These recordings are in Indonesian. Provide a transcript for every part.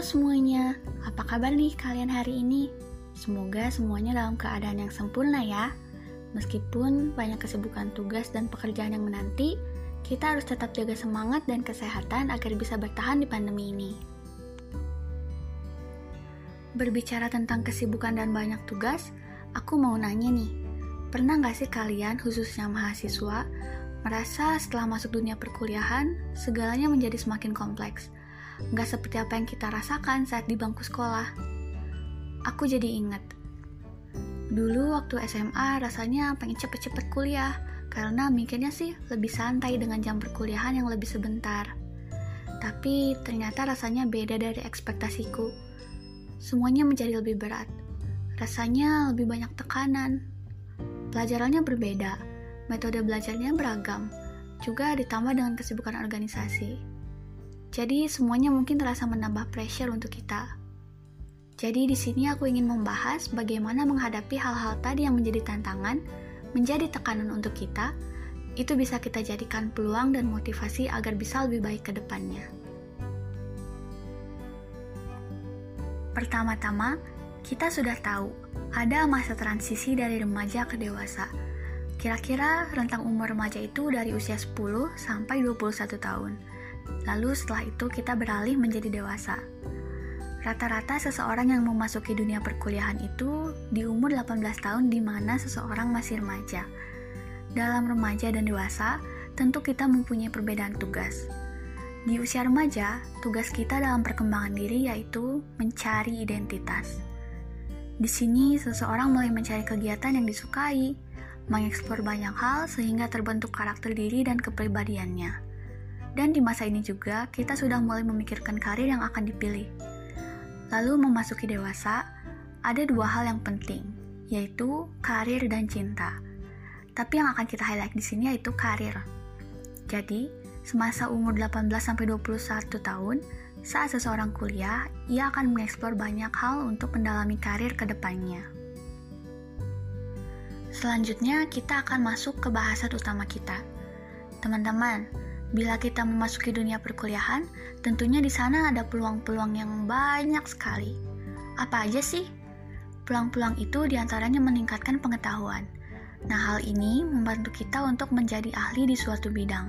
Semuanya, apa kabar nih kalian hari ini? Semoga semuanya dalam keadaan yang sempurna ya. Meskipun banyak kesibukan tugas dan pekerjaan yang menanti, kita harus tetap jaga semangat dan kesehatan agar bisa bertahan di pandemi ini. Berbicara tentang kesibukan dan banyak tugas, aku mau nanya nih, pernah nggak sih kalian, khususnya mahasiswa, merasa setelah masuk dunia perkuliahan, segalanya menjadi semakin kompleks? Nggak seperti apa yang kita rasakan saat di bangku sekolah. Aku jadi ingat, dulu waktu SMA rasanya pengen cepet-cepet kuliah, karena mikirnya sih lebih santai dengan jam perkuliahan yang lebih sebentar. Tapi ternyata rasanya beda dari ekspektasiku. Semuanya menjadi lebih berat. Rasanya lebih banyak tekanan. Pelajarannya berbeda, metode belajarnya beragam, juga ditambah dengan kesibukan organisasi. Jadi semuanya mungkin terasa menambah pressure untuk kita. Jadi di sini aku ingin membahas bagaimana menghadapi hal-hal tadi yang menjadi tantangan, menjadi tekanan untuk kita, itu bisa kita jadikan peluang dan motivasi agar bisa lebih baik ke depannya. Pertama-tama, kita sudah tahu ada masa transisi dari remaja ke dewasa. Kira-kira rentang umur remaja itu dari usia 10 sampai 21 tahun. Lalu setelah itu kita beralih menjadi dewasa. Rata-rata seseorang yang memasuki dunia perkuliahan itu di umur 18 tahun di mana seseorang masih remaja. Dalam remaja dan dewasa, tentu kita mempunyai perbedaan tugas. Di usia remaja, tugas kita dalam perkembangan diri yaitu mencari identitas. Di sini, seseorang mulai mencari kegiatan yang disukai, mengeksplor banyak hal sehingga terbentuk karakter diri dan kepribadiannya. Dan di masa ini juga, kita sudah mulai memikirkan karir yang akan dipilih. Lalu memasuki dewasa, ada dua hal yang penting, yaitu karir dan cinta. Tapi yang akan kita highlight di sini yaitu karir. Jadi, semasa umur 18-21 tahun, saat seseorang kuliah, ia akan mengeksplor banyak hal untuk mendalami karir ke depannya. Selanjutnya, kita akan masuk ke bahasan utama kita. Teman-teman, Bila kita memasuki dunia perkuliahan, tentunya di sana ada peluang-peluang yang banyak sekali. Apa aja sih? Peluang-peluang itu di antaranya meningkatkan pengetahuan. Nah, hal ini membantu kita untuk menjadi ahli di suatu bidang.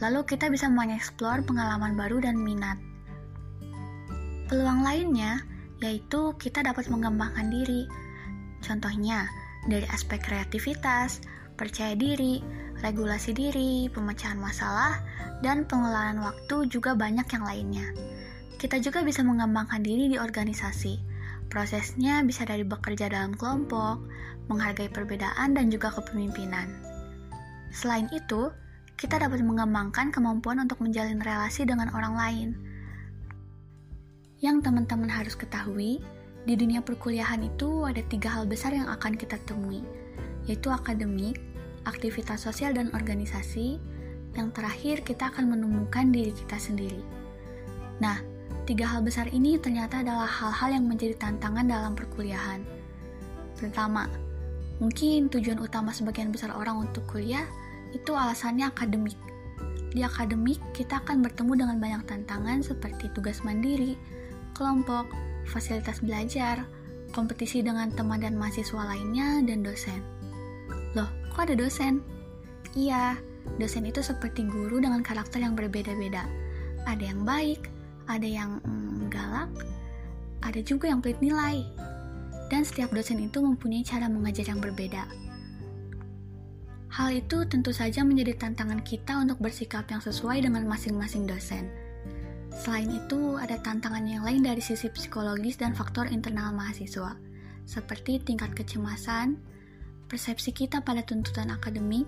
Lalu kita bisa mengeksplor pengalaman baru dan minat. Peluang lainnya yaitu kita dapat mengembangkan diri. Contohnya, dari aspek kreativitas, percaya diri, regulasi diri, pemecahan masalah, dan pengelolaan waktu juga banyak yang lainnya. Kita juga bisa mengembangkan diri di organisasi. Prosesnya bisa dari bekerja dalam kelompok, menghargai perbedaan, dan juga kepemimpinan. Selain itu, kita dapat mengembangkan kemampuan untuk menjalin relasi dengan orang lain. Yang teman-teman harus ketahui, di dunia perkuliahan itu ada tiga hal besar yang akan kita temui, yaitu akademik, aktivitas sosial dan organisasi, yang terakhir kita akan menemukan diri kita sendiri. Nah, tiga hal besar ini ternyata adalah hal-hal yang menjadi tantangan dalam perkuliahan. Pertama, mungkin tujuan utama sebagian besar orang untuk kuliah itu alasannya akademik. Di akademik, kita akan bertemu dengan banyak tantangan seperti tugas mandiri, kelompok, fasilitas belajar, kompetisi dengan teman dan mahasiswa lainnya, dan dosen. Kok ada dosen? Iya, dosen itu seperti guru dengan karakter yang berbeda-beda. Ada yang baik, ada yang mm, galak, ada juga yang pelit nilai. Dan setiap dosen itu mempunyai cara mengajar yang berbeda. Hal itu tentu saja menjadi tantangan kita untuk bersikap yang sesuai dengan masing-masing dosen. Selain itu, ada tantangan yang lain dari sisi psikologis dan faktor internal mahasiswa, seperti tingkat kecemasan, persepsi kita pada tuntutan akademik,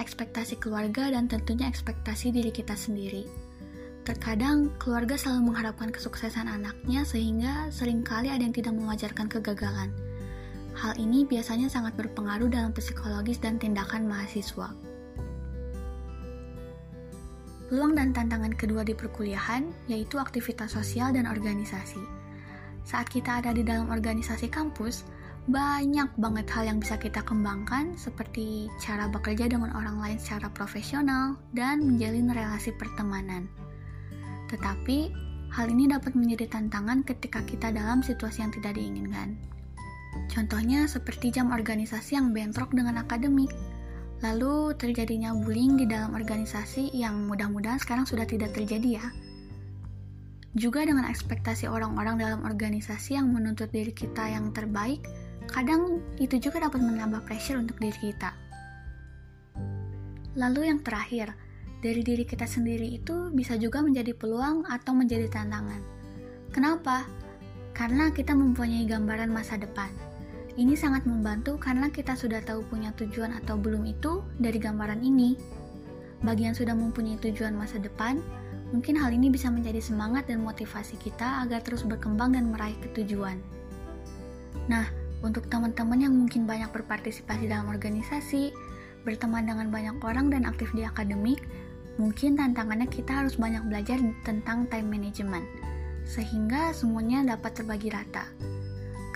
ekspektasi keluarga, dan tentunya ekspektasi diri kita sendiri. Terkadang, keluarga selalu mengharapkan kesuksesan anaknya sehingga sering kali ada yang tidak mewajarkan kegagalan. Hal ini biasanya sangat berpengaruh dalam psikologis dan tindakan mahasiswa. Peluang dan tantangan kedua di perkuliahan yaitu aktivitas sosial dan organisasi. Saat kita ada di dalam organisasi kampus, banyak banget hal yang bisa kita kembangkan seperti cara bekerja dengan orang lain secara profesional dan menjalin relasi pertemanan. Tetapi Hal ini dapat menjadi tantangan ketika kita dalam situasi yang tidak diinginkan. Contohnya seperti jam organisasi yang bentrok dengan akademik. Lalu terjadinya bullying di dalam organisasi yang mudah-mudahan sekarang sudah tidak terjadi ya. Juga dengan ekspektasi orang-orang dalam organisasi yang menuntut diri kita yang terbaik, kadang itu juga dapat menambah pressure untuk diri kita. Lalu yang terakhir, dari diri kita sendiri itu bisa juga menjadi peluang atau menjadi tantangan. Kenapa? Karena kita mempunyai gambaran masa depan. Ini sangat membantu karena kita sudah tahu punya tujuan atau belum itu dari gambaran ini. Bagi yang sudah mempunyai tujuan masa depan, mungkin hal ini bisa menjadi semangat dan motivasi kita agar terus berkembang dan meraih ketujuan. Nah, untuk teman-teman yang mungkin banyak berpartisipasi dalam organisasi, berteman dengan banyak orang dan aktif di akademik, Mungkin tantangannya kita harus banyak belajar tentang time management, sehingga semuanya dapat terbagi rata.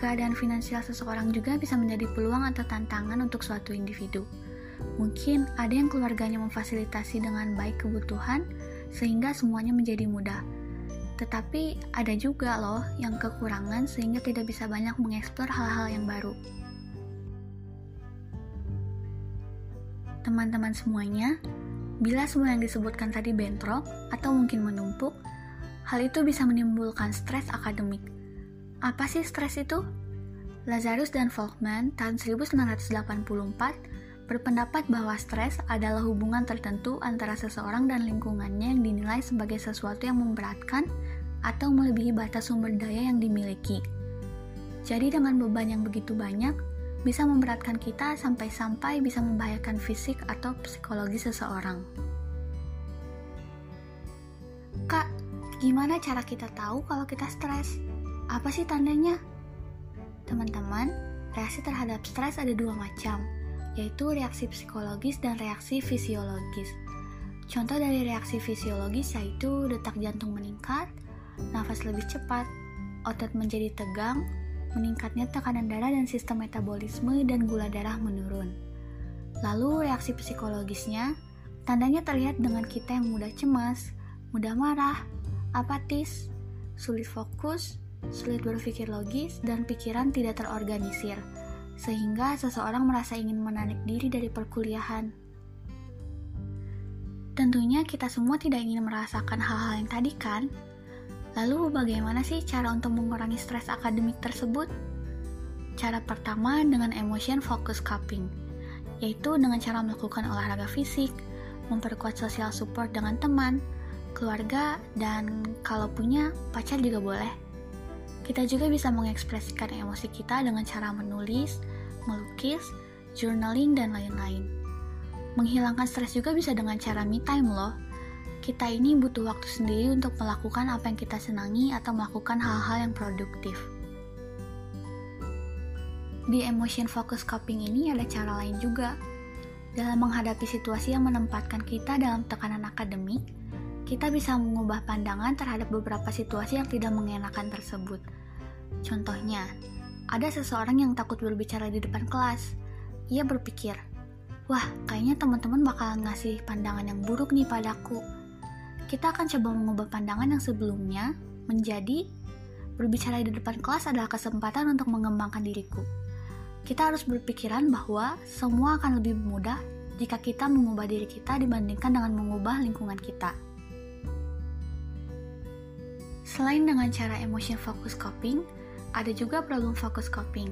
Keadaan finansial seseorang juga bisa menjadi peluang atau tantangan untuk suatu individu. Mungkin ada yang keluarganya memfasilitasi dengan baik kebutuhan, sehingga semuanya menjadi mudah. Tetapi ada juga loh yang kekurangan sehingga tidak bisa banyak mengeksplor hal-hal yang baru. Teman-teman semuanya, Bila semua yang disebutkan tadi bentrok atau mungkin menumpuk, hal itu bisa menimbulkan stres akademik. Apa sih stres itu? Lazarus dan Volkmann tahun 1984 berpendapat bahwa stres adalah hubungan tertentu antara seseorang dan lingkungannya yang dinilai sebagai sesuatu yang memberatkan atau melebihi batas sumber daya yang dimiliki. Jadi dengan beban yang begitu banyak, bisa memberatkan kita sampai-sampai bisa membahayakan fisik atau psikologi seseorang. Kak, gimana cara kita tahu kalau kita stres? Apa sih tandanya? Teman-teman, reaksi terhadap stres ada dua macam, yaitu reaksi psikologis dan reaksi fisiologis. Contoh dari reaksi fisiologis yaitu detak jantung meningkat, nafas lebih cepat, otot menjadi tegang, meningkatnya tekanan darah dan sistem metabolisme dan gula darah menurun. Lalu reaksi psikologisnya, tandanya terlihat dengan kita yang mudah cemas, mudah marah, apatis, sulit fokus, sulit berpikir logis, dan pikiran tidak terorganisir, sehingga seseorang merasa ingin menarik diri dari perkuliahan. Tentunya kita semua tidak ingin merasakan hal-hal yang tadi kan? Lalu bagaimana sih cara untuk mengurangi stres akademik tersebut? Cara pertama dengan emotion focus coping, yaitu dengan cara melakukan olahraga fisik, memperkuat sosial support dengan teman, keluarga, dan kalau punya pacar juga boleh. Kita juga bisa mengekspresikan emosi kita dengan cara menulis, melukis, journaling, dan lain-lain. Menghilangkan stres juga bisa dengan cara me time loh, kita ini butuh waktu sendiri untuk melakukan apa yang kita senangi atau melakukan hal-hal yang produktif. Di emotion focus coping ini ada cara lain juga. Dalam menghadapi situasi yang menempatkan kita dalam tekanan akademik, kita bisa mengubah pandangan terhadap beberapa situasi yang tidak mengenakan tersebut. Contohnya, ada seseorang yang takut berbicara di depan kelas. Ia berpikir, wah kayaknya teman-teman bakalan ngasih pandangan yang buruk nih padaku kita akan coba mengubah pandangan yang sebelumnya menjadi berbicara di depan kelas adalah kesempatan untuk mengembangkan diriku. Kita harus berpikiran bahwa semua akan lebih mudah jika kita mengubah diri kita dibandingkan dengan mengubah lingkungan kita. Selain dengan cara emotion focus coping, ada juga problem focus coping.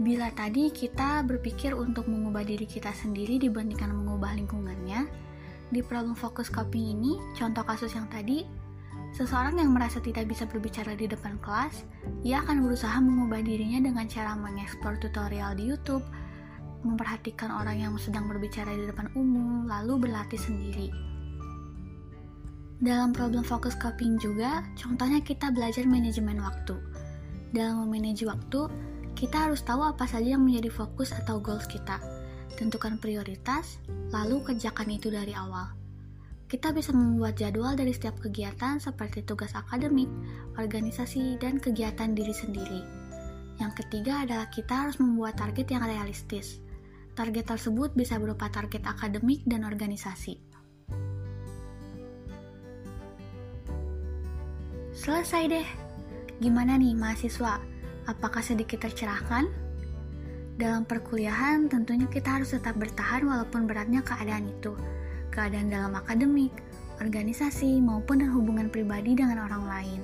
Bila tadi kita berpikir untuk mengubah diri kita sendiri dibandingkan mengubah lingkungannya, di problem focus coping ini, contoh kasus yang tadi, seseorang yang merasa tidak bisa berbicara di depan kelas, ia akan berusaha mengubah dirinya dengan cara mengeksplor tutorial di YouTube, memperhatikan orang yang sedang berbicara di depan umum, lalu berlatih sendiri. Dalam problem focus coping juga, contohnya kita belajar manajemen waktu. Dalam memanage waktu, kita harus tahu apa saja yang menjadi fokus atau goals kita tentukan prioritas, lalu kerjakan itu dari awal. Kita bisa membuat jadwal dari setiap kegiatan seperti tugas akademik, organisasi, dan kegiatan diri sendiri. Yang ketiga adalah kita harus membuat target yang realistis. Target tersebut bisa berupa target akademik dan organisasi. Selesai deh. Gimana nih mahasiswa? Apakah sedikit tercerahkan? Dalam perkuliahan tentunya kita harus tetap bertahan walaupun beratnya keadaan itu. Keadaan dalam akademik, organisasi, maupun dan hubungan pribadi dengan orang lain.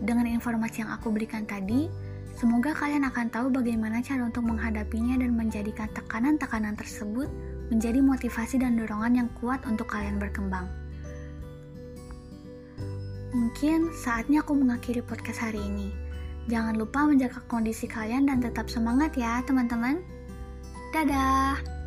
Dengan informasi yang aku berikan tadi, semoga kalian akan tahu bagaimana cara untuk menghadapinya dan menjadikan tekanan-tekanan tersebut menjadi motivasi dan dorongan yang kuat untuk kalian berkembang. Mungkin saatnya aku mengakhiri podcast hari ini. Jangan lupa menjaga kondisi kalian dan tetap semangat ya, teman-teman. Dadah!